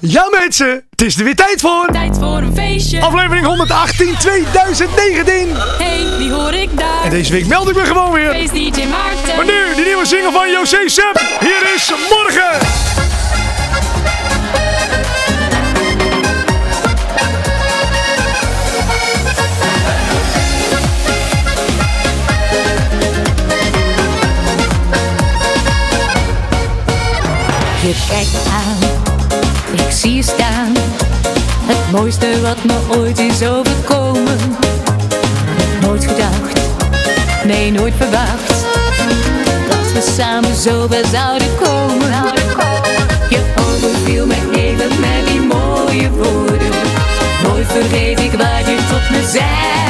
Ja mensen, het is er weer tijd voor. Tijd voor een feestje. Aflevering 118 2019. Hey, wie hoor ik daar? En deze week meld ik me gewoon weer. Feest DJ Maarten. Maar nu, die nieuwe single van José Sepp. Hier is Morgen. Je kijkt aan, ik zie je staan. Het mooiste wat me ooit is overkomen. Nooit gedacht, nee nooit verwacht. Dat we samen zo ver zouden komen. Je overviel me even met die mooie woorden. Nooit vergeet ik wat je tot me zei.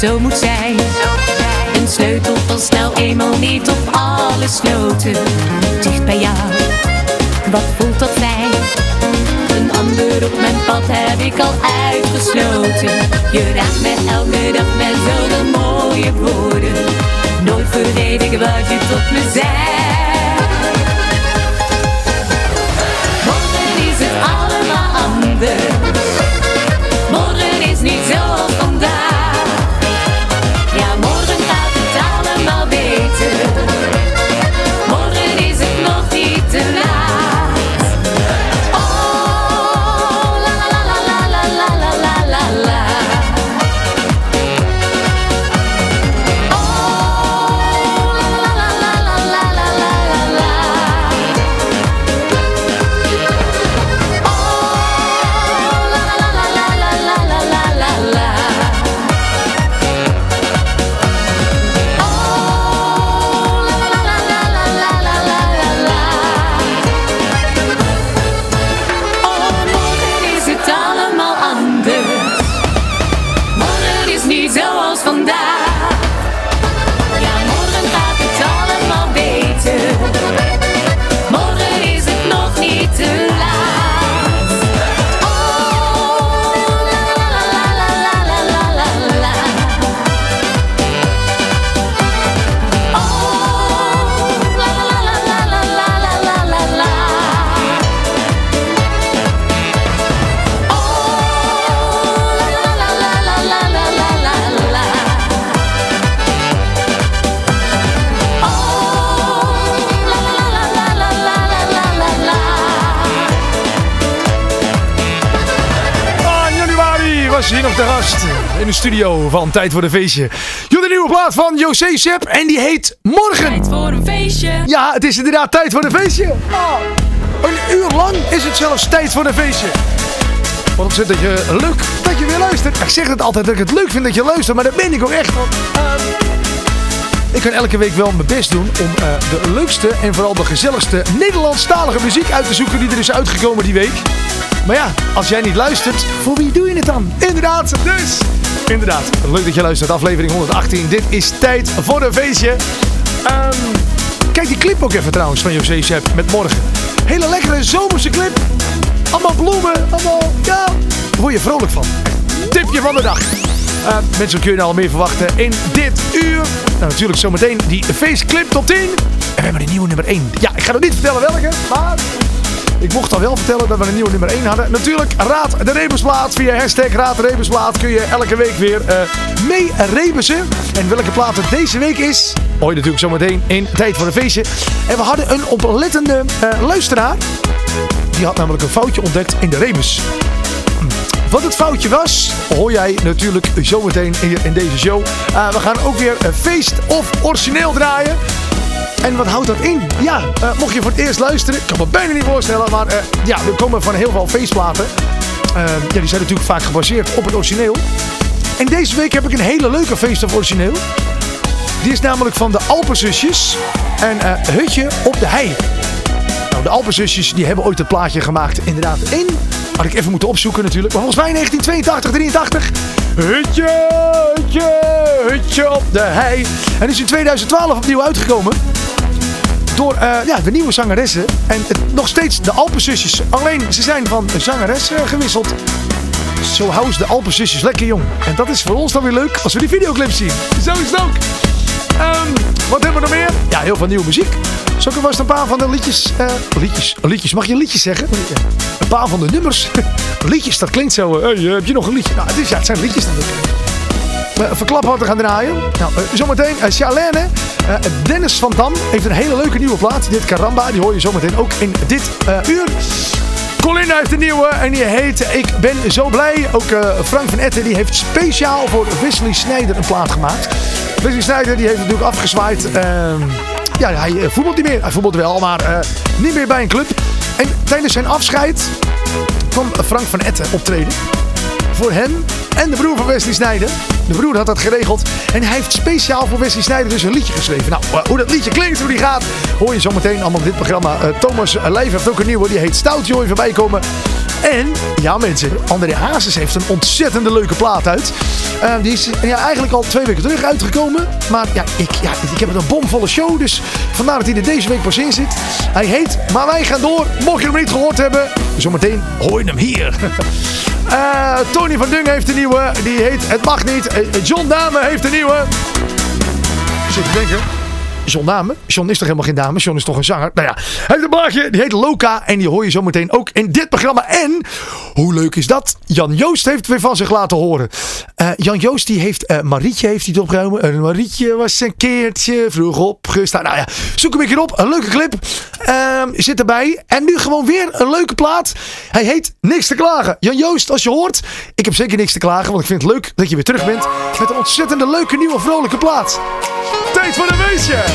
Zo moet zijn. Een sleutel past nou eenmaal niet op alle sloten. Dicht bij jou, wat voelt dat fijn? Een ander op mijn pad heb ik al uitgesloten. Je raakt me elke dag met zoveel mooie woorden. Nooit vergeet ik wat je tot me zei. Van Tijd voor de Feestje. Jullie nieuwe plaat van José Sepp en die heet Morgen. Tijd voor een feestje. Ja, het is inderdaad tijd voor een feestje. Ah, een uur lang is het zelfs tijd voor een feestje. Wat ontzettend dat je leuk dat je weer luistert. Ik zeg het altijd dat ik het leuk vind dat je luistert, maar dat ben ik ook echt. Want, ik kan elke week wel mijn best doen om eh, de leukste en vooral de gezelligste Nederlandstalige muziek uit te zoeken die er is uitgekomen die week. Maar ja, als jij niet luistert, voor wie doe je het dan? Inderdaad, dus. Inderdaad, leuk dat je luistert. Aflevering 118. Dit is tijd voor een feestje. Ehm, kijk die clip ook even trouwens van José Sepp met morgen. Hele lekkere zomerse clip. Allemaal bloemen, allemaal, ja, word je vrolijk van. Tipje van de dag. Eh, mensen kun je nou al meer verwachten in dit uur. Nou, natuurlijk zometeen die feestclip tot 10. En we hebben een nieuwe nummer 1. Ja, ik ga nog niet vertellen welke, maar ik mocht al wel vertellen dat we een nieuwe nummer 1 hadden. Natuurlijk, Raad de Rebusplaat. Via hashtag Raad de Rebusplaat kun je elke week weer eh mee rebussen. En welke plaat het deze week is, hoor je natuurlijk zometeen in Tijd voor een Feestje. En we hadden een oplettende eh, luisteraar. Die had namelijk een foutje ontdekt in de rebus. Wat het foutje was, hoor jij natuurlijk zometeen hier in deze show. Eh, we gaan ook weer een feest of origineel draaien. En wat houdt dat in? Ja, eh, mocht je voor het eerst luisteren, ik kan me bijna niet voorstellen, maar eh, ja, we komen van heel veel feestplaten. ja, die zijn natuurlijk vaak gebaseerd op het origineel. En deze week heb ik een hele leuke feest of origineel. Die is namelijk van de Alpenzusjes en Hutje op de Hei. Nou, de Alpenzusjes die hebben ooit het plaatje gemaakt inderdaad in... Had ik even moeten opzoeken natuurlijk. Maar volgens mij 1982, 83. Hutje, hutje, hutje op de hei. En is in 2012 opnieuw uitgekomen. Door uh, ja, de nieuwe zangeressen. En het, nog steeds de Alpenzusjes. Alleen ze zijn van zangeres uh, gewisseld. Zo houden ze de Alpenzusjes lekker jong. En dat is voor ons dan weer leuk als we die videoclip zien. Zo is het ook. Um, wat hebben we nog meer? Ja, heel veel nieuwe muziek. Zo ik vast een paar van de liedjes, uh, liedjes, liedjes, mag je liedjes zeggen? Een paar van de nummers. liedjes, dat klinkt zo. Uh, heb je nog een liedje? Nou, het, is, ja, het zijn liedjes natuurlijk. Uh, verklap wat we gaan draaien. Nou, uh, zometeen uh, Charlene. Dennis van Dam heeft een hele leuke nieuwe plaat. Dit Caramba, die hoor je zometeen ook in dit uur. Colin heeft een nieuwe en die heet Ik ben zo blij. Ook Frank van Etten die heeft speciaal voor Wesley Snijder een plaat gemaakt. Wesley Snijder die heeft natuurlijk afgezwaaid. Ehm, ja, hij eh, voetbalt niet meer. Hij voetbalt wel, maar niet meer bij een club. En tijdens zijn afscheid kwam Frank van Etten optreden. Voor hem en de broer van Wesley Snijder. De broer had dat geregeld. En hij heeft speciaal voor Wesley Snijder dus een liedje geschreven. Nou, eh, hoe dat liedje klinkt, hoe die gaat, hoor je zometeen allemaal in dit programma. Uh, Thomas Lijf heeft ook een nieuwe, die heet Stout Joy voorbij komen. En, ja mensen, André Hazes heeft een ontzettende leuke plaat uit. Die is ja, eigenlijk al twee weken terug uitgekomen. Maar ja ik, ja, ik heb een bomvolle show, dus vandaar dat hij er deze week pas in zit. Hij heet Maar Wij Gaan Door. Mocht je hem niet gehoord hebben, zometeen hoor je hem hier. Tony van Dung heeft een nieuwe. Die heet Het Mag Niet. Uh, John Dame heeft een nieuwe. Zit te denken. John Dame? John is toch helemaal geen dame? John is toch een zanger? Nou ja, hij heeft een blaadje. Die heet Loka. En die hoor je zometeen ook in dit programma. En, hoe leuk is dat? Jan Joost heeft weer van zich laten horen. Uh, Jan Joost die heeft, uh, Marietje heeft het opgehouden. En Marietje was een keertje vroeg opgestaan. Nou ja, zoek hem een keer op. Een leuke clip. Uh, zit erbij. En nu gewoon weer een leuke plaat. Hij heet Niks te klagen. Jan Joost, als je hoort. Ik heb zeker niks te klagen. Want ik vind het leuk dat je weer terug bent. Met een ontzettende leuke nieuwe vrolijke plaat. Tijd voor een weesje.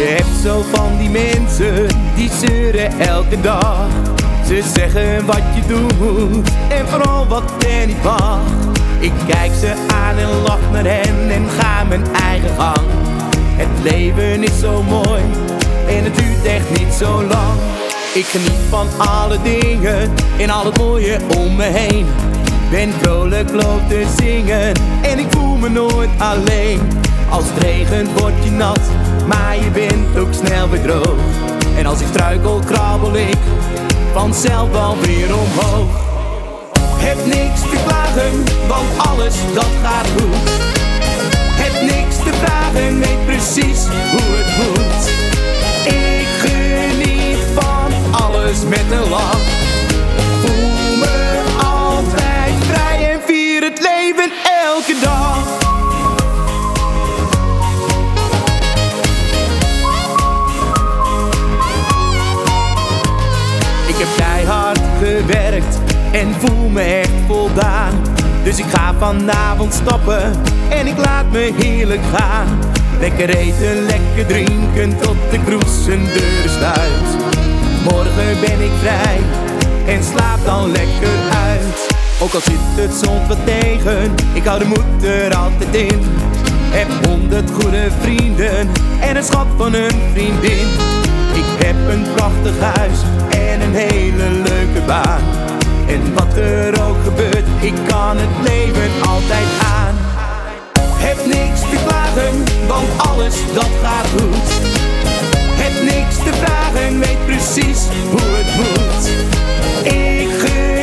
Je hebt zo van die mensen die zeuren elke dag. Ze zeggen wat je doet en vooral wat er niet mag. Ik kijk ze aan en lach naar hen en ga mijn eigen gang. Het leven is zo mooi en het duurt echt niet zo lang. Ik geniet van alle dingen en al het mooie om me heen. Ben vrolijk loop te zingen en ik voel me nooit alleen. Als het regent word je nat, maar je bent ook snel weer droog. En als ik struikel krabbel ik vanzelf alweer omhoog. Heb niks te klagen, want alles dat gaat goed. Heb niks te vragen, weet precies hoe het moet. Ik geniet van alles met een lach. Leven elke dag. Ik heb keihard gewerkt en voel me echt voldaan. Dus ik ga vanavond stappen en ik laat me heerlijk gaan. Lekker eten, lekker drinken tot de kroes zijn deur sluit. Morgen ben ik vrij en slaap dan lekker uit. Ook al zit het soms wat tegen, ik hou de moed er altijd in. Heb honderd goede vrienden en een schat van een vriendin. Ik heb een prachtig huis en een hele leuke baan. En wat er ook gebeurt, ik kan het leven altijd aan. Heb niks te klagen, want alles dat gaat goed. Heb niks te vragen, weet precies hoe het moet. Ik geniet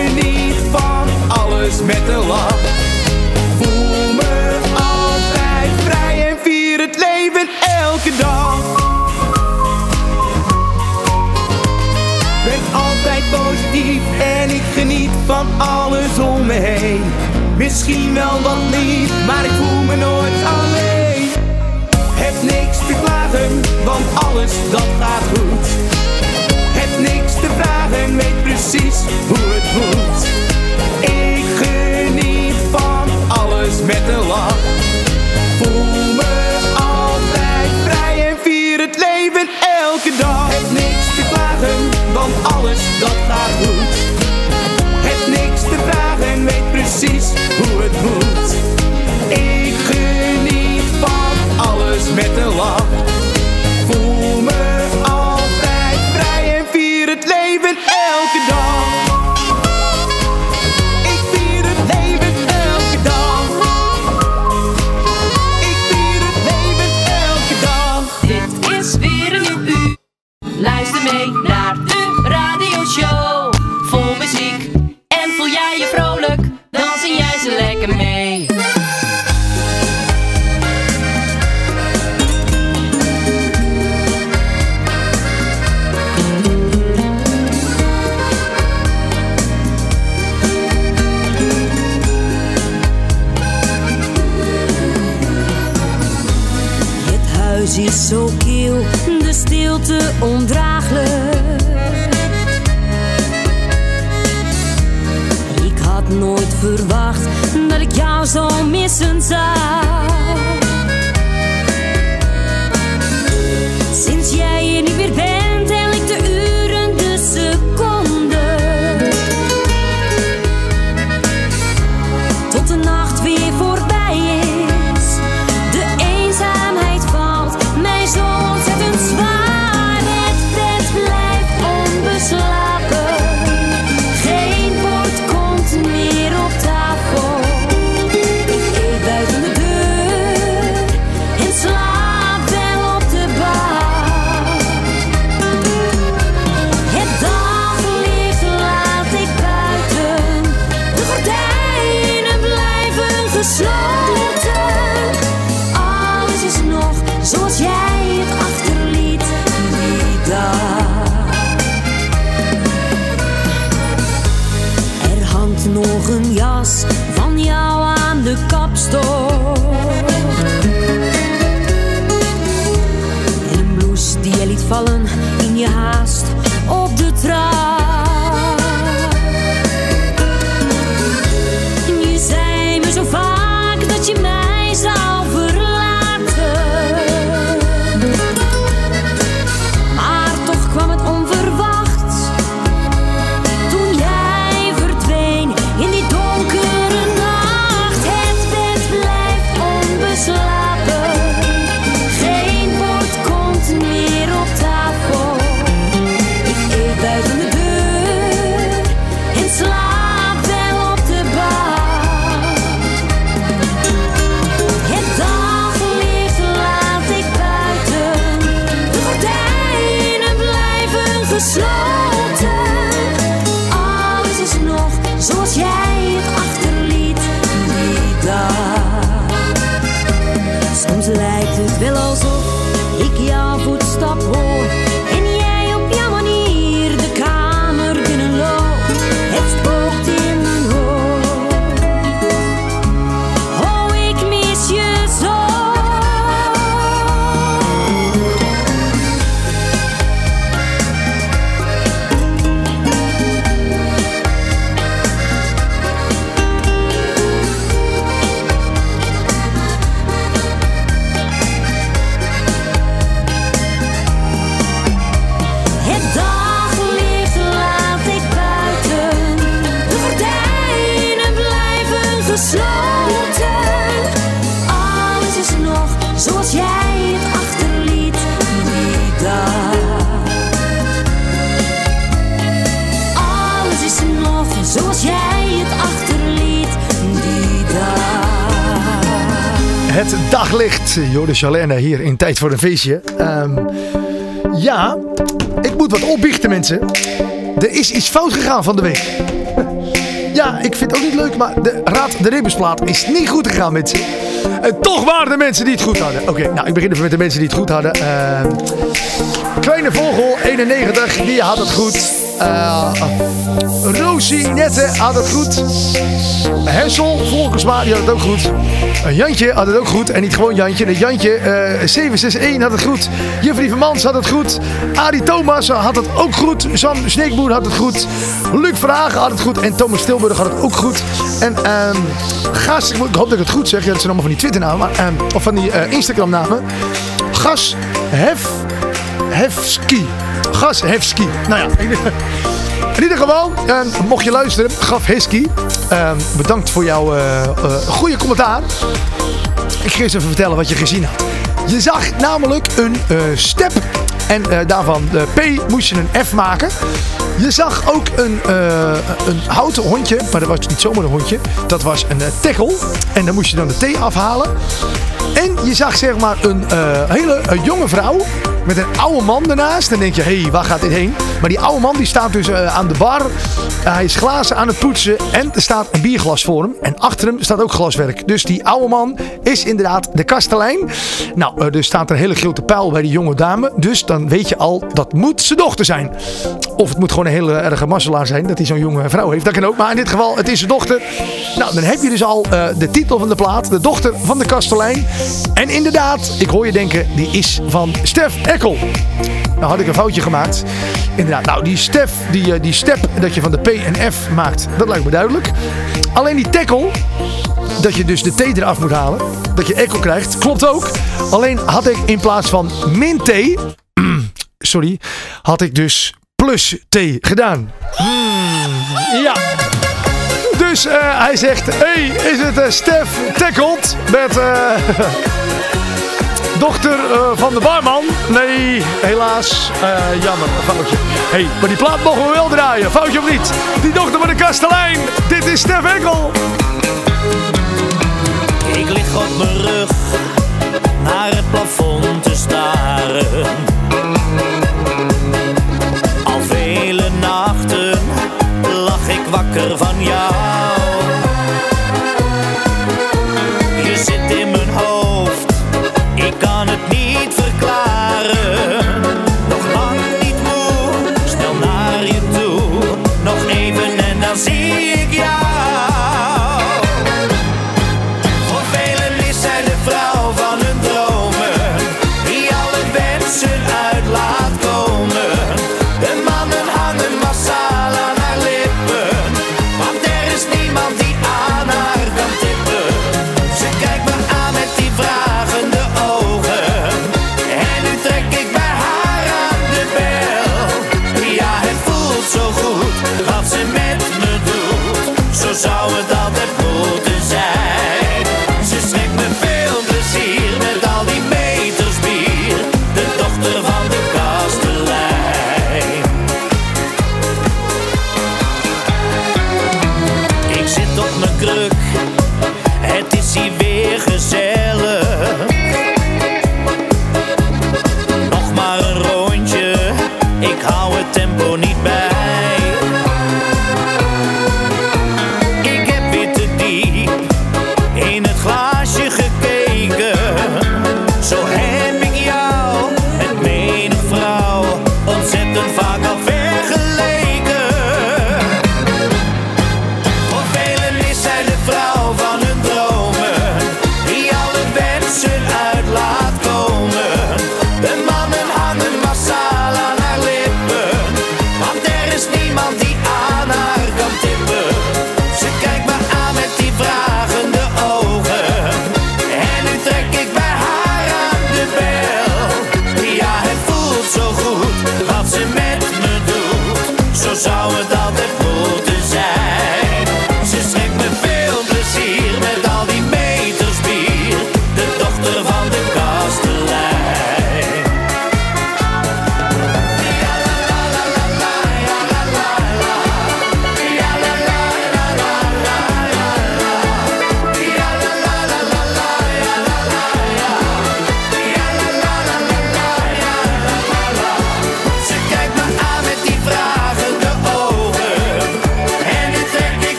daglicht. Jode Chalerne hier in Tijd voor een Feestje. Ehm, ja, ik moet wat opbiechten mensen. Er is iets fout gegaan van de week. Ja, ik vind het ook niet leuk, maar de Raad de Ribbensplaat is niet goed gegaan mensen. En toch waren er mensen die het goed hadden. Oké, nou ik begin even met de mensen die het goed hadden. Ehm, Kleine Vogel, 91, die had het goed. Eh Rosie Nette had het goed. Hessel Volkersma, die had het ook goed. Eh, Jantje had het ook goed. En niet gewoon Jantje. Nee, Jantje eh 761 had het goed. Juffrey Vermans had het goed. Arie Thomas had het ook goed. Sam Sneekboer had het goed. Luc Verhagen had het goed. En Thomas Stilburg had het ook goed. En ehm Gas, ik hoop dat ik het goed zeg. Dat zijn allemaal van die Twitternamen. Ehm, of van die eh, Instagram namen. Gas Hef... Hefski. Gashevski. Nou ja, in ieder geval, uh, mocht je luisteren, Gashevski, uh, bedankt voor jouw uh, goede commentaar. Ik ga eens even vertellen wat je gezien had. Je zag namelijk een step en daarvan de P moest je een F maken. Je zag ook een, een houten hondje, maar dat was niet zomaar een hondje. Dat was een tackle en dan moest je dan de T afhalen. En je zag zeg maar een hele jonge vrouw met een oude man ernaast. Dan denk je, hé, hey, waar gaat dit heen? Maar die oude man die staat dus uh, aan de bar. Uh, hij is glazen aan het poetsen. En er staat een bierglas voor hem. En achter hem staat ook glaswerk. Dus die oude man is inderdaad de kastelein. Nou, uh, er staat een hele grote pijl bij die jonge dame. Dus dan weet je al, dat moet zijn dochter zijn. Of het moet gewoon een hele erge masselaar zijn. Dat hij zo'n jonge vrouw heeft. Dat kan ook. Maar in dit geval, het is zijn dochter. Nou, dan heb je dus al de titel van de plaat. De dochter van de kastelein. En inderdaad, ik hoor je denken, die is van Stef nou had ik een foutje gemaakt. Inderdaad, nou die step, die, eh, die step dat je van de P en F maakt, dat lijkt me duidelijk. Alleen die tackle, dat je dus de T eraf moet halen, dat je echo krijgt, klopt ook. Alleen had ik in plaats van min T, sorry, had ik dus plus T gedaan. Hmm, ja. Dus uh, hij zegt, hey, is het uh, Stef tackled met... Uh, dochter van de barman. Nee, helaas. Jammer, foutje. hey, maar die plaat mogen we wel draaien. Foutje of niet? Die dochter van de kastelein. Dit is Stef Enkel. Ik lig op mijn rug naar het plafond te staren.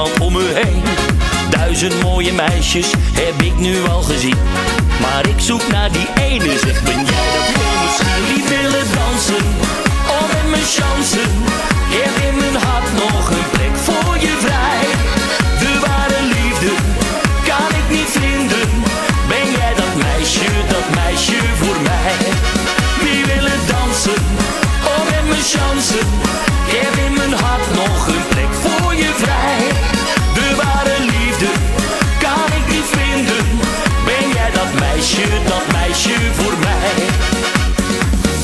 om me heen. Duizend mooie meisjes heb ik nu al gezien. Maar ik zoek naar die ene, zeg ben jij dat heel misschien? Die willen dansen, al met mijn chansen. Je hebt in mijn hart nog een plek voor je vrij. De ware liefde kan ik niet vinden. Ben jij dat meisje, dat meisje voor mij? Wie willen dansen, al met mijn chansen. Je hebt in mijn hart nog een plek voor je vrij. De ware liefde kan ik niet vinden. Ben jij dat meisje, dat meisje voor mij?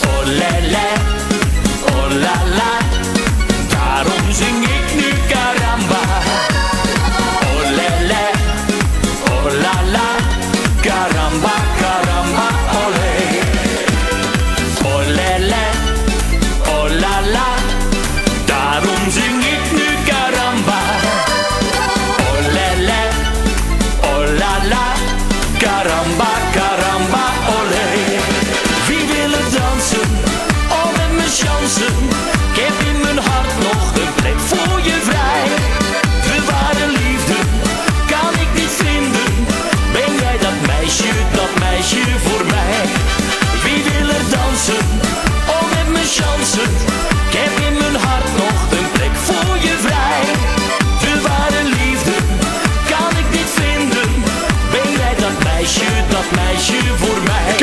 Oh.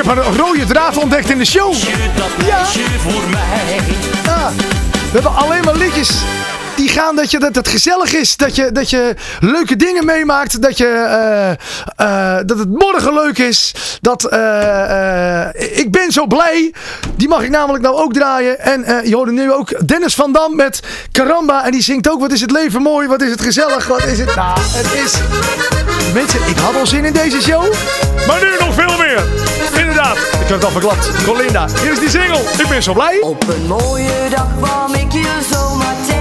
Maar een rode draad ontdekt in de show. Ja. We hebben alleen maar liedjes die gaan dat, je, dat het gezellig is. Dat je, dat je leuke dingen meemaakt. Dat, je, eh, eh, dat het morgen leuk is. Dat, eh, ik ben zo blij. Die mag ik namelijk nou ook draaien. En je hoorde nu ook Dennis van Dam met Karamba. En die zingt ook, wat is het leven mooi. Wat is het gezellig. Wat is het... Nou, het is... Mensen, ik had al zin in deze show. Maar nu nog veel meer. Inderdaad. Ik heb het al verklapt. Colinda, hier is die single. Ik ben zo blij. Op een mooie dag kwam ik je zomaar tegen.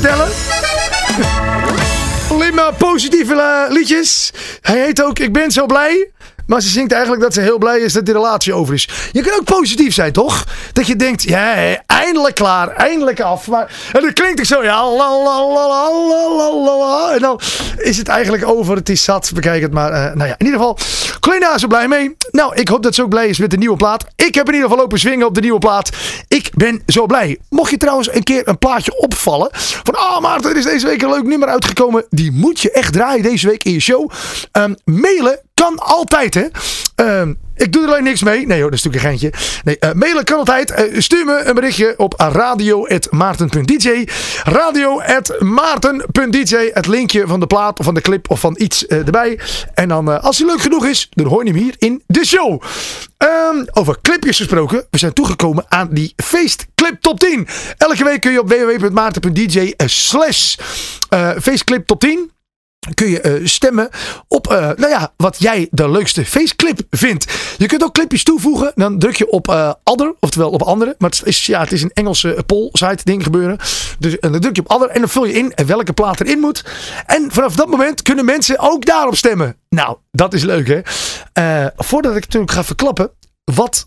Vertellen. Alleen maar positieve eh, liedjes. Hij heet ook Ik ben zo blij. Maar ze zingt eigenlijk dat ze heel blij is dat die relatie over is. Je kan ook positief zijn, toch? Dat je denkt, ja, eindelijk klaar, eindelijk af. Maar, en dan klinkt het zo, ja, la, la, la, la, En dan is het eigenlijk over, het is zat, bekijk het maar. Uh, nou ja, in ieder geval, Colina is er blij mee. Nou, ik hoop dat ze ook blij is met de nieuwe plaat. Ik heb in ieder geval lopen swingen op de nieuwe plaat. Ik ben zo blij. Mocht je trouwens een keer een plaatje opvallen. Van, ah Maarten, er is deze week een leuk nummer uitgekomen. Die moet je echt draaien deze week in je show. Um, mailen kan altijd, hè. Uh, ik doe er alleen niks mee. Nee dat is natuurlijk een geintje. Nee, uh, mailen kan altijd. Uh, stuur me een berichtje op radio.maarten.dj radio.maarten.dj Het linkje van de plaat of van de clip of van iets uh, erbij. En dan, als hij leuk genoeg is, dan hoor je hem hier in de show. Um, over clipjes gesproken. We zijn toegekomen aan die feestclip top 10. Elke week kun je op www.maarten.dj slash feestclip top 10 kun je uh, stemmen op uh, nou ja, wat jij de leukste feestclip vindt. Je kunt ook clipjes toevoegen. Dan druk je op uh, oftewel op andere. Maar het is, ja, het is een Engelse poll site ding gebeuren. Dus dan druk je op Other en dan vul je in welke plaat erin moet. En vanaf dat moment kunnen mensen ook daarop stemmen. Nou, dat is leuk hè. voordat ik natuurlijk ga verklappen wat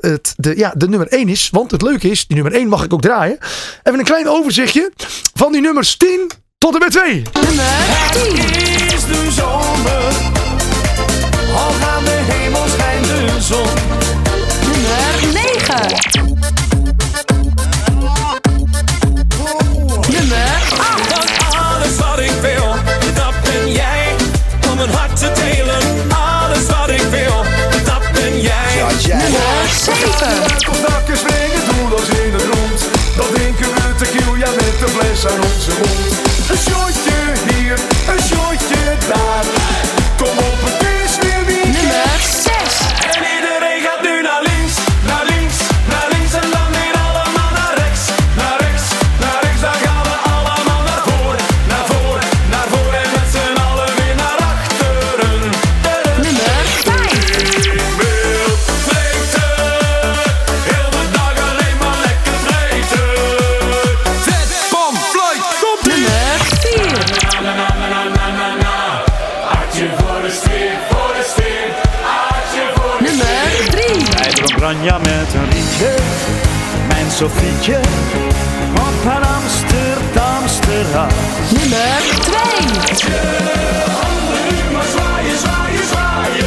het, de, ja, de nummer 1 is. Want het leuke is, die nummer 1 mag ik ook draaien. Even een klein overzichtje van die nummers 10 tot en met 2. Het is de zomer. Al aan de hemel schijnt de zon. Nummer 9. Sofietje, op haar Amsterdamse Nummer 2. Maar zwaaien, zwaaien, zwaaien.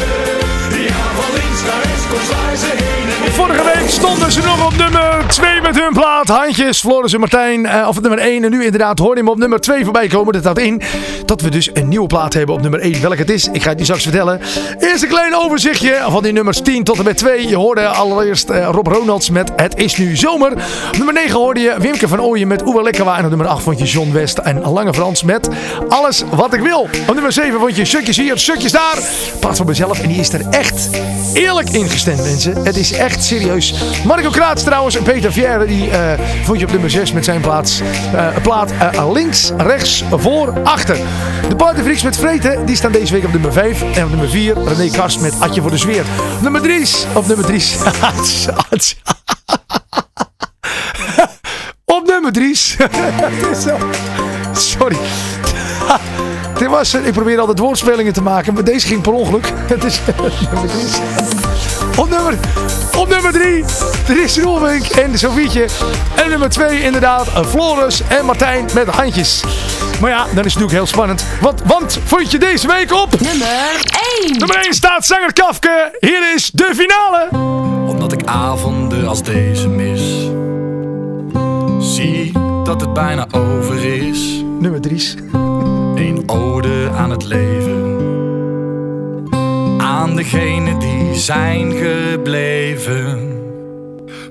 Ja, van links naar rechts, kom zwaaien ze heen en weer. Vorige week stonden ze nog op nummer 2 met hun plaat. Handjes, Floris en Martijn. eh, of op nummer 1. En nu inderdaad hoor je hem op nummer 2 voorbij komen. Dat houdt in dat we dus een nieuwe plaat hebben op nummer 1. Welke het is, ik ga het je straks vertellen. Eerst een klein overzichtje van die nummers 10 tot en met 2. Je hoorde allereerst eh, Rob Ronalds met Het is nu zomer. Op nummer 9 hoorde je Wimke van Ooyen met Oewe Lekkerwa. En op nummer 8 vond je John West en Lange Frans met Alles wat ik wil. Op nummer 7 vond je Stukjes hier, Stukjes daar. Plaat voor mezelf en die is er echt eerlijk ingestemd mensen. Het is echt serieus. Marco Kraats trouwens en Peter Vierre die eh, vond je op nummer 6 met zijn plaats. eh, plaat links, rechts, voor, achter. De Partyfreaks met Vreten die staan deze week op nummer 5. En op nummer 4 René Kast met Atje voor de. Op nummer 3 op nummer 3 op nummer 3 Sorry. Dit was, ik probeer altijd woordspelingen te maken, maar deze ging per ongeluk. Het is nummer 3. Op nummer, op nummer 3, Dries Roelvink en Sofietje. En nummer 2 inderdaad, Floris en Martijn met handjes. Maar ja, dan is het natuurlijk heel spannend. Want, want vond je deze week op? Nummer 1. Nummer 1 staat zanger Kafke. Hier is de finale. Omdat ik avonden als deze mis. Zie dat het bijna over is. Nummer 3. Een ode aan het leven. Degenen die zijn gebleven.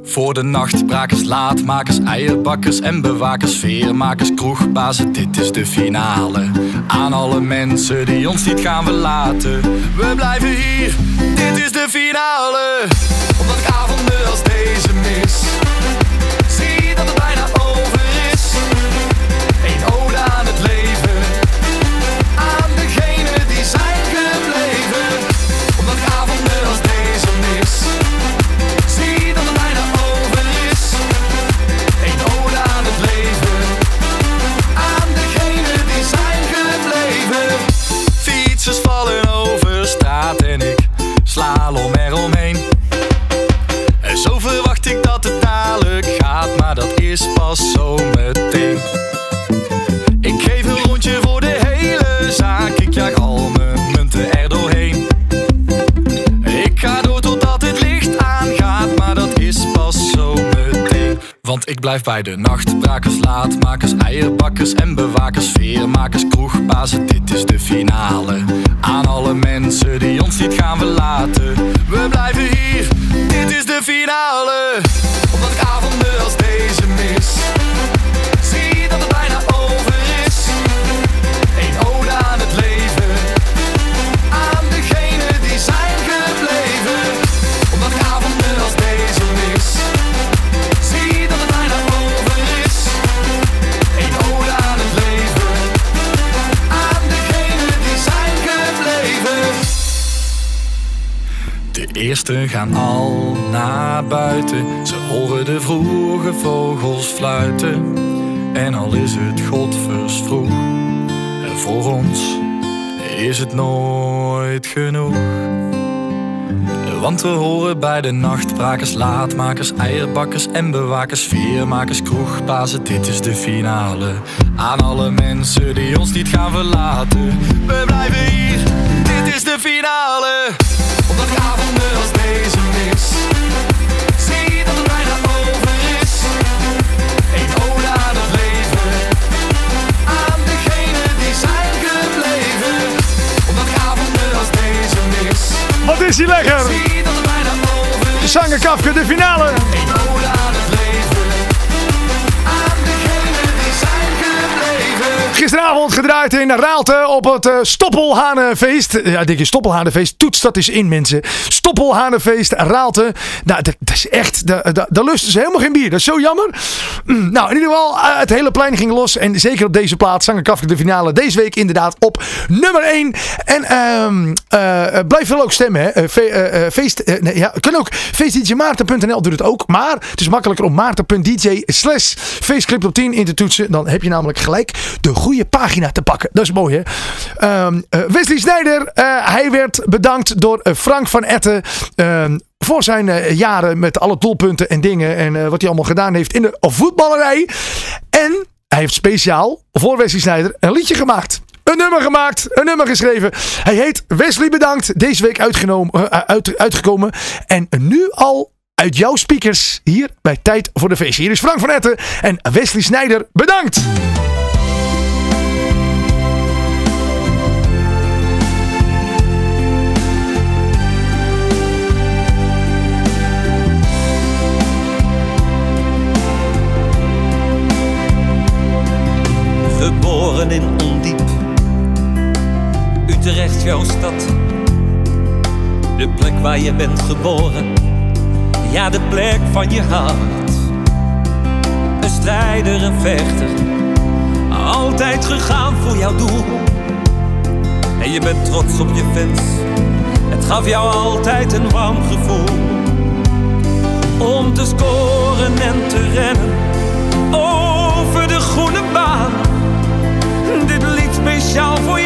Voor de nachtbrakers, laatmakers, eierbakkers en bewakers, veermakers, kroegbazen, dit is de finale. Aan alle mensen die ons niet gaan verlaten, we blijven hier, dit is de finale. Omdat ik avonden als deze mis, slalom eromheen. En zo verwacht ik dat het dadelijk gaat, maar dat is pas zo meteen. Blijf bij de nachtbrakers, laatmakers, eierbakkers en bewakers, veermakers, kroegbazen. Dit is de finale. Aan alle mensen die ons niet gaan verlaten. We blijven hier, dit is de finale. Omdat ik avonden als deze mis. Zie dat het bijna Eersten gaan al naar buiten. Ze horen de vroege vogels fluiten. En al is het godversvroeg. En voor ons is het nooit genoeg. Want we horen bij de nachtbrakers, laatmakers, eierbakkers en bewakers, veermakers, kroegbazen. Dit is de finale. Aan alle mensen die ons niet gaan verlaten. We blijven hier, dit is de finale. Omdat ik avonden als deze mis. Zie dat het bijna over is. Een ode aan het leven. Aan degenen die zijn gebleven. Omdat ik avonden als deze mis. Wat is die lekker? Zie dat het bijna over is. Zanger Kafke, de finale. Gisteravond gedraaid in Raalte op het eh, Stoppelhanenfeest. Ja, denk je Stoppelhanenfeest? Toets dat eens in, mensen. Stoppelhanenfeest, Raalte. Nou, dat, is echt... da- da- Daar lusten ze helemaal geen bier. Dat is zo jammer. Mm, Nou, in ieder geval, eh, het hele plein ging los. En zeker op deze plaat, Zanger Kafke de finale. Deze week inderdaad op nummer 1. En ehm eh, blijf wel ook stemmen, hè. Fe- eh, feest... nee, ja, ook. Feestdjmaarten.nl doet het ook. Maar het is makkelijker om maarten.dj slash feestclip op 10 in te toetsen. Dan heb je namelijk gelijk de goede pagina te pakken. Dat is mooi, hè. Ehm, eh, Wesley Snijder, eh, hij werd bedankt door eh, Frank van Etten. ehm, voor zijn jaren met alle doelpunten en dingen. En wat hij allemaal gedaan heeft in de voetballerij. En hij heeft speciaal voor Wesley Snijder een liedje gemaakt. Een nummer gemaakt, een nummer geschreven. Hij heet Wesley Bedankt. Deze week uitgenomen, uit, uitgekomen. En nu al uit jouw speakers hier bij Tijd voor de Feestje. Hier is Frank van Etten en Wesley Snijder. Bedankt! In Ondiep, Utrecht jouw stad. De plek waar je bent geboren, ja de plek van je hart. Een strijder, een vechter, altijd gegaan voor jouw doel. En je bent trots op je fans, het gaf jou altijd een warm gevoel. Om te scoren en te rennen, over de groene baan. Dit lied speciaal voor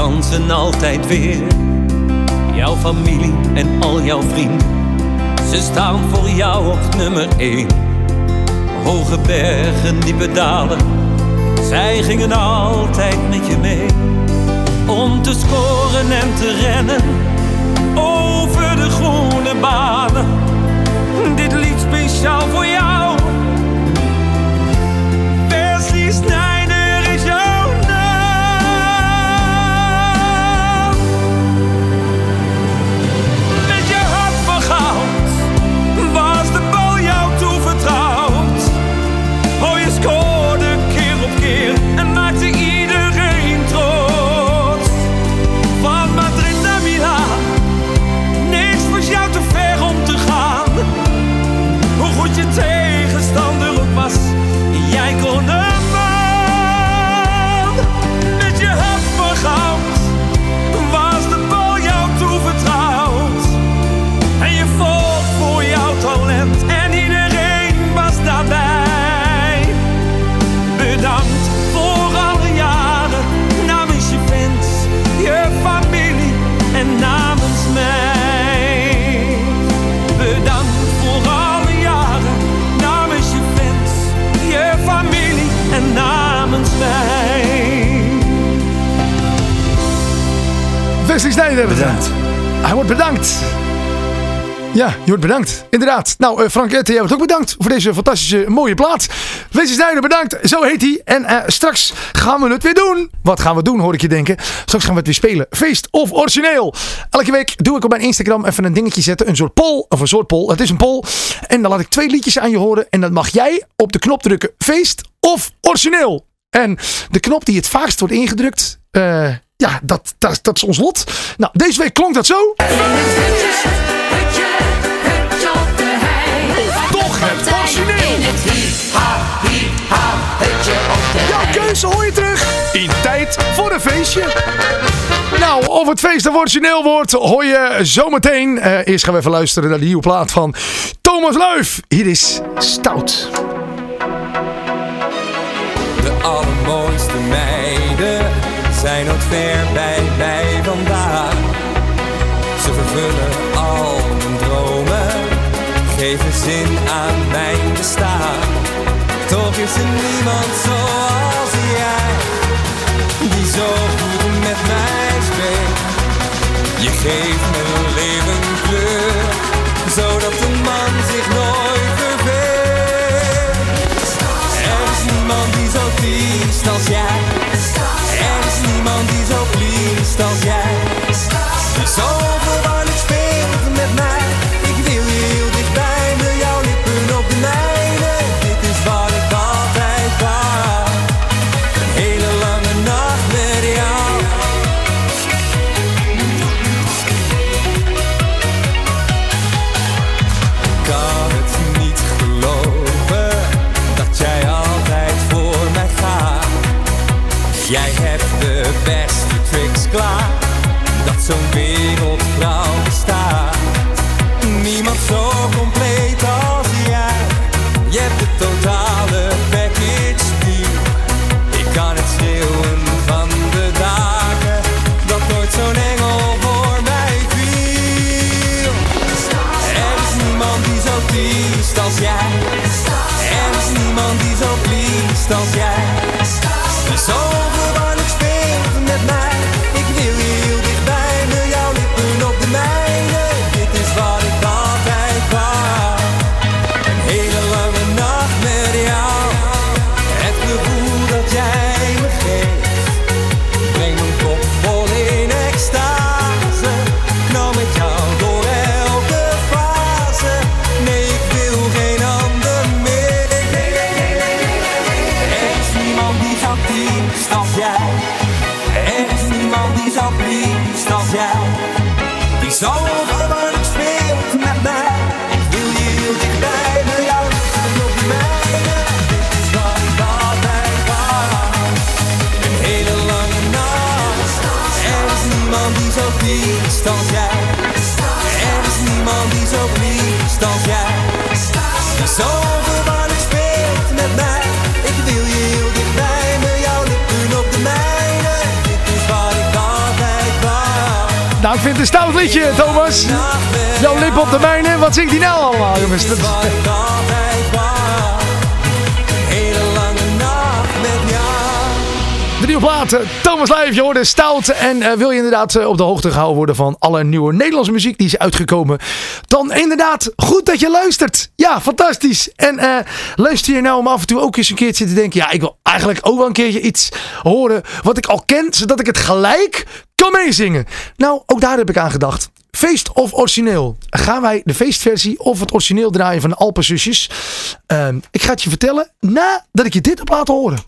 kansen altijd weer. Jouw familie en al jouw vrienden, ze staan voor jou op nummer één. Hoge bergen, diepe dalen, zij gingen altijd met je mee. Om te scoren en te rennen, over de groene banen. Dit lied speciaal voor jou. Wesley Sneijder Bedankt. Hij wordt bedankt. Ja, je wordt bedankt. Inderdaad. Nou, eh, Frank Etten, jij wordt ook bedankt voor deze fantastische mooie plaat. Wesley Snijder, bedankt. Zo heet hij. En eh, straks gaan we het weer doen. Wat gaan we doen, hoor ik je denken. Straks gaan we het weer spelen. Feest of origineel. Elke week doe ik op mijn Instagram even een dingetje zetten. Een soort poll. Of een soort poll. Het is een poll. En dan laat ik twee liedjes aan je horen. En dan mag jij op de knop drukken. Feest of origineel. En de knop die het vaakst wordt ingedrukt. eh, ja, dat, dat, dat is ons lot. Nou, deze week klonk dat zo. Toch het origineel. Jouw keuze hoor je terug in tijd voor een feestje. Nou, of het feest of origineel wordt, hoor je zometeen. Eh eerst gaan we even luisteren naar de nieuwe plaat van Thomas Luif. Hier is Stout. Zijn nooit ver bij mij vandaan. Ze vervullen al mijn dromen, geven zin aan mijn bestaan. Toch is er niemand zoals Nou, ik vind het een stout liedje, Thomas. Jouw lip op de mijne. Wat zingt die nou allemaal, jongens? Dat- nieuwe plaat, Thomas Live, je hoorde stout. En eh, wil je inderdaad eh, op de hoogte gehouden worden van alle nieuwe Nederlandse muziek die is uitgekomen. Dan inderdaad, goed dat je luistert. Ja, fantastisch. En eh, luister je nou om af en toe ook eens een keertje te denken. Ja, ik wil eigenlijk ook wel een keertje iets horen wat ik al ken. Zodat ik het gelijk kan meezingen. Nou, ook daar heb ik aan gedacht. Feest of origineel? Gaan wij de feestversie of het origineel draaien van de Alpenzusjes? Ehm, ik ga het je vertellen nadat ik je dit heb laten horen.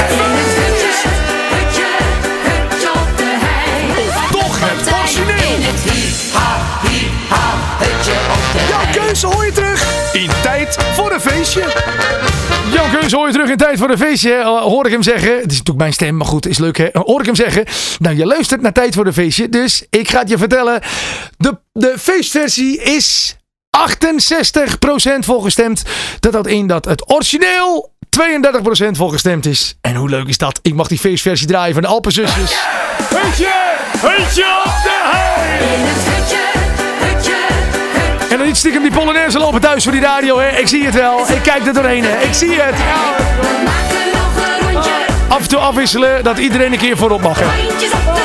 Het. Jouw keuze hoor je terug in tijd voor een feestje. Jouw keuze hoor je terug in tijd voor een feestje. Eh, hoor ik hem zeggen. Het is natuurlijk mijn stem, maar goed, is leuk hè. Hoor ik hem zeggen. Nou, je luistert naar tijd voor een feestje. Dus ik ga het je vertellen. De, de feestversie is 68% volgestemd. Dat houdt in dat het origineel 32% volgestemd is. En hoe leuk is dat? Ik mag die feestversie draaien van de Alpenzusjes. Hutje, hutje op de hei! En dan niet stiekem die Polonaise lopen thuis voor die radio, hè. Ik zie het wel. Ik kijk er doorheen, hè. Ik zie het. Ja. Af en toe afwisselen dat iedereen een keer voorop mag. hè.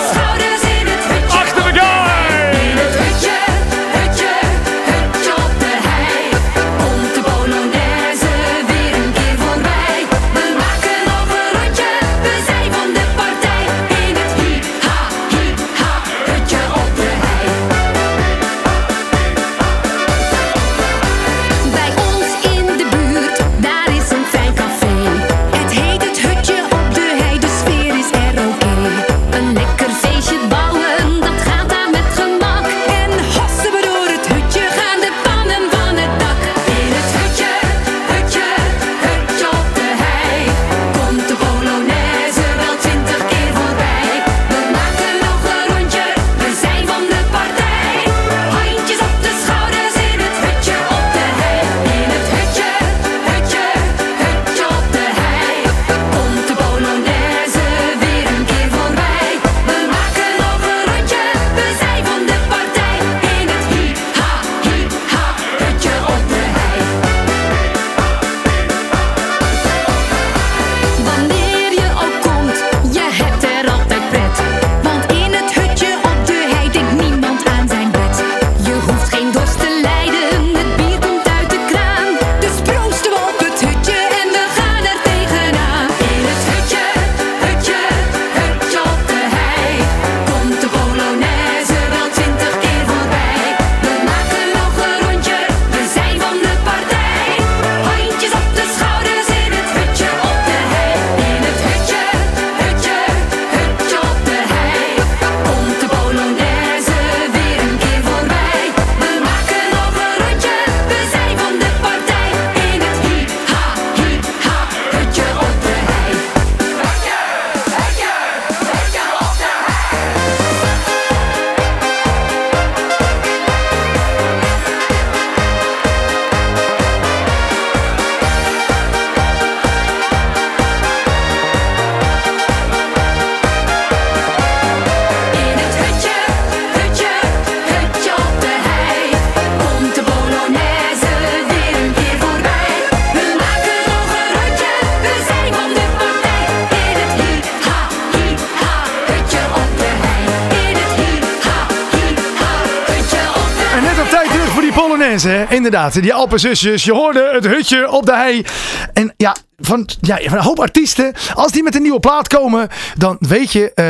Inderdaad, die Alpenzusjes. Je hoorde het hutje op de hei. En ja, van, ja, van een hoop artiesten, als die met een nieuwe plaat komen, dan weet je... eh,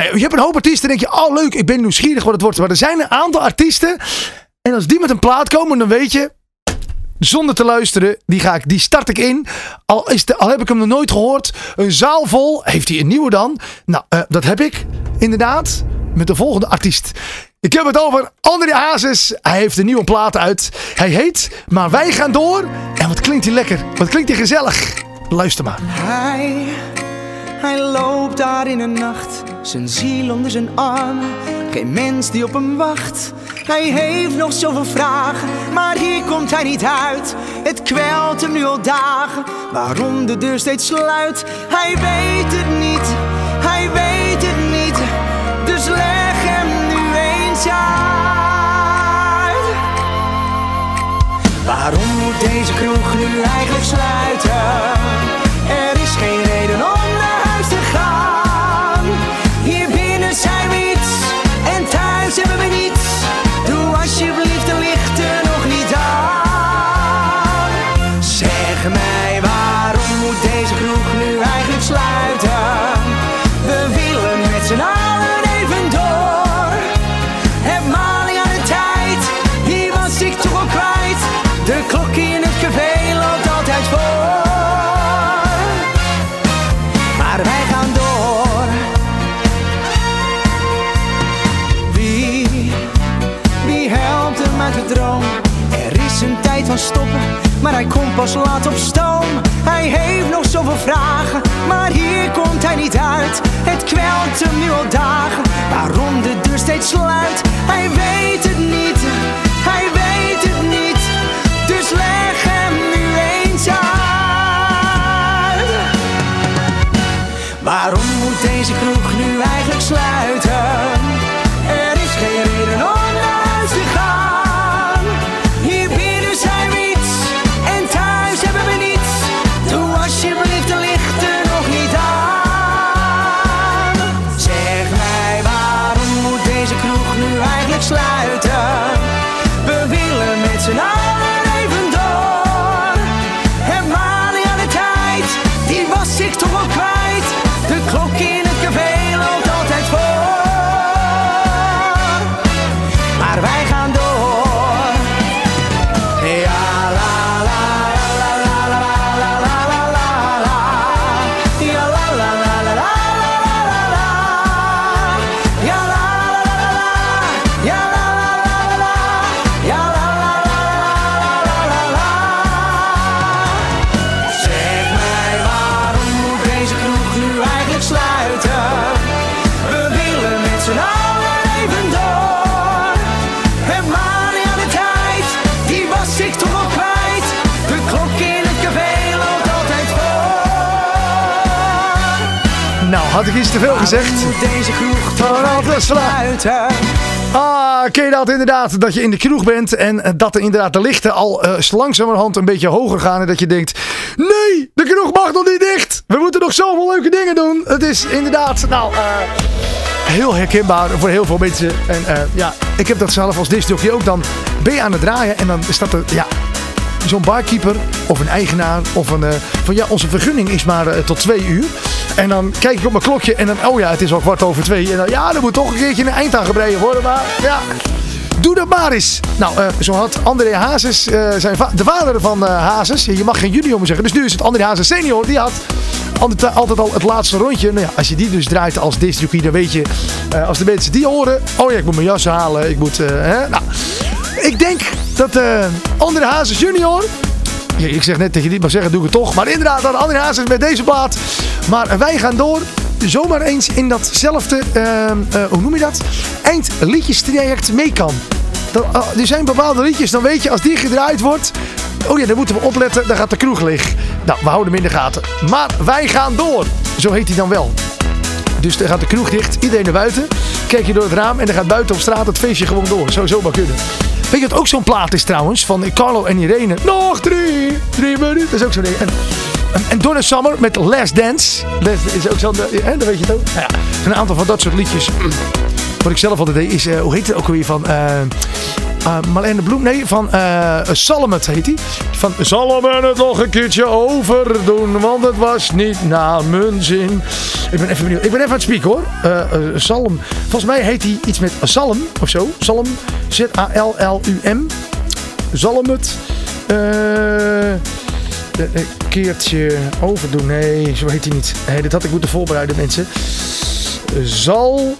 nou, je hebt een hoop artiesten en denk je, oh leuk, ik ben nieuwsgierig wat het wordt. Maar er zijn een aantal artiesten en als die met een plaat komen, dan weet je... Zonder te luisteren, die, ga ik, die start ik in. Al, is de, al heb ik hem nog nooit gehoord. Een zaal vol. Heeft hij een nieuwe dan? Nou, eh, dat heb ik. Inderdaad. Met de volgende artiest. Ik heb het over André Hazes. Hij heeft een nieuwe plaat uit. Hij heet Maar Wij Gaan Door. En wat klinkt hij lekker. Wat klinkt hij gezellig. Luister maar. Hij, hij loopt daar in de nacht, zijn ziel onder zijn arm. Geen mens die op hem wacht. Hij heeft nog zoveel vragen, maar hier komt hij niet uit. Het kwelt hem nu al dagen, waarom de deur steeds sluit. Hij weet het niet, hij weet het niet. Dus Waarom moet deze kroeg nu eigenlijk sluiten? Er is geen reden om naar huis te gaan. Hier binnen zijn we iets en thuis hebben we niets. Doe alsjeblieft de lichten nog niet aan. Zeg mij waarom moet deze kroeg nu eigenlijk sluiten? Pas laat op stoom. Hij heeft nog zoveel vragen, maar hier komt hij niet uit. Het kwelt hem nu al dagen, waarom de deur steeds sluit. Hij weet het niet, hij weet het niet. Dus leg hem nu eens uit. Waarom moet deze kroeg had ik iets te veel gezegd? Deze kroeg. Ah, ken je dat inderdaad? Dat je in de kroeg bent en eh, dat er inderdaad de lichten al uh, langzamerhand een beetje hoger gaan. En dat je denkt, nee, de kroeg mag nog niet dicht. We moeten nog zoveel leuke dingen doen. Het is inderdaad, nou, uh, heel herkenbaar voor heel veel mensen. En uh, ja, ik heb dat zelf als discjockey ook. Dan ben je aan het draaien en dan staat er, ja, zo'n barkeeper of een eigenaar of een... Uh, van ja, onze vergunning is maar uh, tot twee uur. En dan kijk ik op mijn klokje en dan... Oh ja, het is al kwart over twee. En dan, ja, er moet toch een keertje een eind aan gebreid worden. Maar ja... Doe dat maar eens. Nou, uh, zo had André Hazes, zijn de vader van Hazes. Je mag geen junior meer zeggen. Dus nu is het André Hazes senior. Die had altijd, al het laatste rondje. Nou ja, als je die dus draait als discjockey, dan weet je... als de mensen die horen... Oh ja, ik moet mijn jas halen. Ik moet... hè, nou, ik denk dat uh, André Hazes junior... Ik zeg net dat je niet mag zeggen, doe ik het toch. Maar inderdaad, dat André Hazes met deze plaat. Maar wij gaan door. Zomaar eens in datzelfde, uh, uh, hoe noem je dat? Eindliedjestraject mee kan. Dat, er zijn bepaalde liedjes, dan weet je als die gedraaid wordt... Oh ja, dan moeten we opletten, dan gaat de kroeg leeg. Nou, we houden hem in de gaten. Maar wij gaan door. Zo heet hij dan wel. Dus dan gaat de kroeg dicht, iedereen naar buiten. Kijk je door het raam en dan gaat buiten op straat het feestje gewoon door. Zou zomaar kunnen. Weet je wat ook zo'n plaat is trouwens? Van Carlo en Irene. Nog drie, drie minuten. Dat is ook zo'n ding. En, en, en Donna Summer met Last Dance. Dat is ook zo'n... Hè, dat weet je het ook. Ja, een aantal van dat soort liedjes. Wat ik zelf altijd deed is... Uh, hoe heet het ook weer van... Uh, Marlene Bloem, nee, van uh, heet hij. Van zal men het nog een keertje overdoen, want het was niet naar mijn zin. Ik ben even benieuwd. Ik ben even aan het spieken hoor. Uh, Salm. Volgens mij heet hij iets met Salm of zo. Salm. Z-A-L-L-U-M. Zalmet. Uh, een keertje overdoen. Nee, zo heet hij niet. Nee, dit had ik moeten voorbereiden mensen. Zal...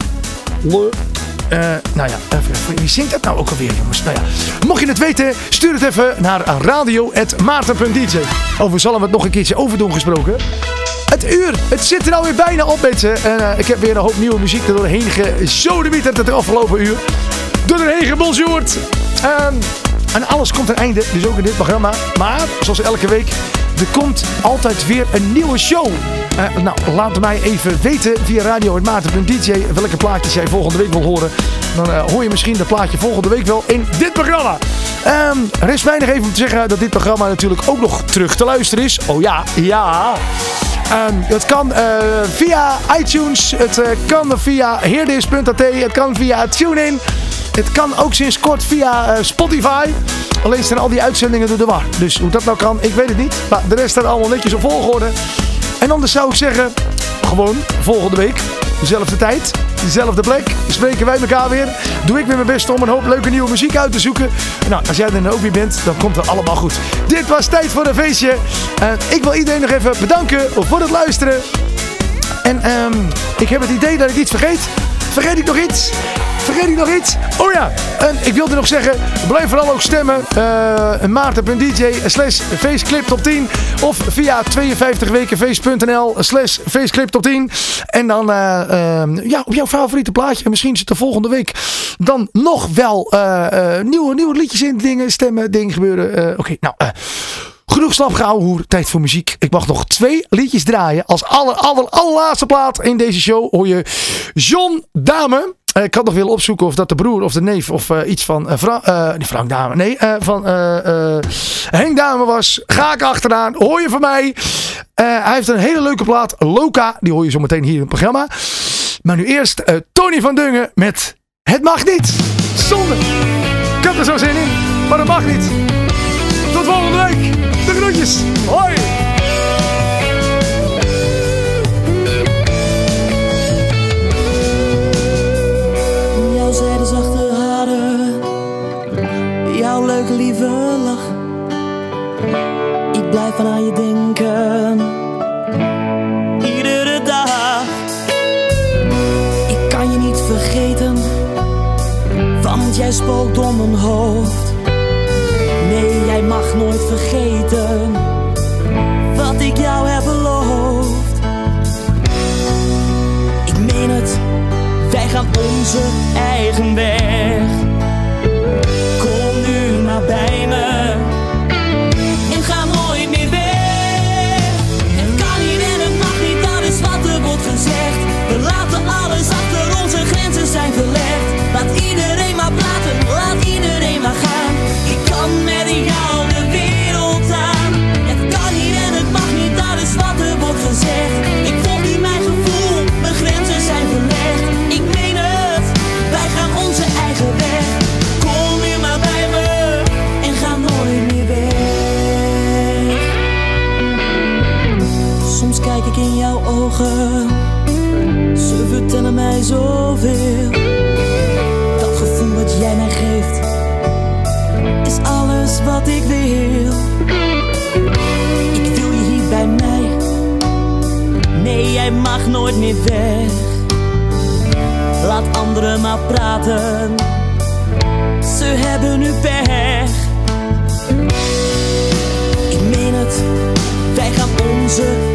Uh, nou ja, even, wie zingt dat nou ook alweer, jongens? Nou ja, mocht je het weten, stuur het even naar radio.maarten.dj. Over zal hem het nog een keertje overdoen gesproken. Het uur, het zit er alweer bijna op, mensen. En uh, ik heb weer een hoop nieuwe muziek er doorheen gesodemieterd het afgelopen uur. Door doorheen gebonjourd. Um, en alles komt een einde, dus ook in dit programma. Maar, zoals elke week, er komt altijd weer een nieuwe show. Uh, nou, laat mij even weten via radio.maarten.dj welke plaatjes jij volgende week wil horen. Dan uh, hoor je misschien dat plaatje volgende week wel in dit programma. Um, is weinig even om te zeggen dat dit programma natuurlijk ook nog terug te luisteren is. Oh ja, ja. Um, het kan uh, via iTunes, het uh, kan via heerdis.at, het kan via TuneIn. Het kan ook sinds kort via uh, Spotify. Alleen staan al die uitzendingen door de war. Dus hoe dat nou kan, ik weet het niet. Maar de rest staat allemaal netjes op volgorde. En anders zou ik zeggen, gewoon volgende week, dezelfde tijd, dezelfde plek. Spreken wij elkaar weer. Doe ik weer mijn best om een hoop leuke nieuwe muziek uit te zoeken. Nou, als jij er dan ook weer bent, dan komt het allemaal goed. Dit was Tijd voor een Feestje. Uh, ik wil iedereen nog even bedanken voor het luisteren. En um, ik heb het idee dat ik iets vergeet. Vergeet ik nog iets? Vergeet ik nog iets? Oh ja, en ik wilde nog zeggen, blijf vooral ook stemmen. Uh, Maarten.dj slash faceclip top 10. Of via 52wekenfeest.nl slash faceclip top 10. En dan uh, uh, ja, op jouw favoriete plaatje. En misschien zit er volgende week dan nog wel nieuwe, nieuwe liedjes in. Dingen, stemmen, dingen gebeuren. Oké, nou... Genoeg slap hoer, tijd voor muziek. Ik mag nog twee liedjes draaien. Als aller, aller, allerlaatste plaat in deze show hoor je John Dame. Uh, ik had nog willen opzoeken of dat de broer of de neef of uh, iets van Fra Frank Dame. Nee, van Henk Dame was. Ga ik achteraan. Hoor je van mij. hij heeft een hele leuke plaat. Loka. Die hoor je zo meteen hier in het programma. Maar nu eerst Tony van Dungen met Het mag niet. Zonde. Ik er zo zin in. Maar het mag niet. Volgende. De groetjes. Hoi. Jouw zijde zachte haren. Jouw leuke lieve lach. Ik blijf van aan je denken. Iedere dag. Ik kan je niet vergeten. Want jij spookt door mijn hoofd. Jij mag nooit vergeten wat ik jou heb beloofd. Ik meen het, wij gaan onze eigen weg. zoveel. Dat gevoel wat jij mij geeft, is alles wat ik wil. Ik wil je hier bij mij. Nee, jij mag nooit meer weg. Laat anderen maar praten. Ze hebben nu pech. Ik meen het, wij gaan onze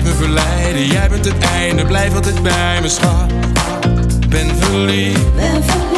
Ik me verleiden. Jij bent het einde, blijf altijd bij me, schat. Ben verliefd. Ben verliefd.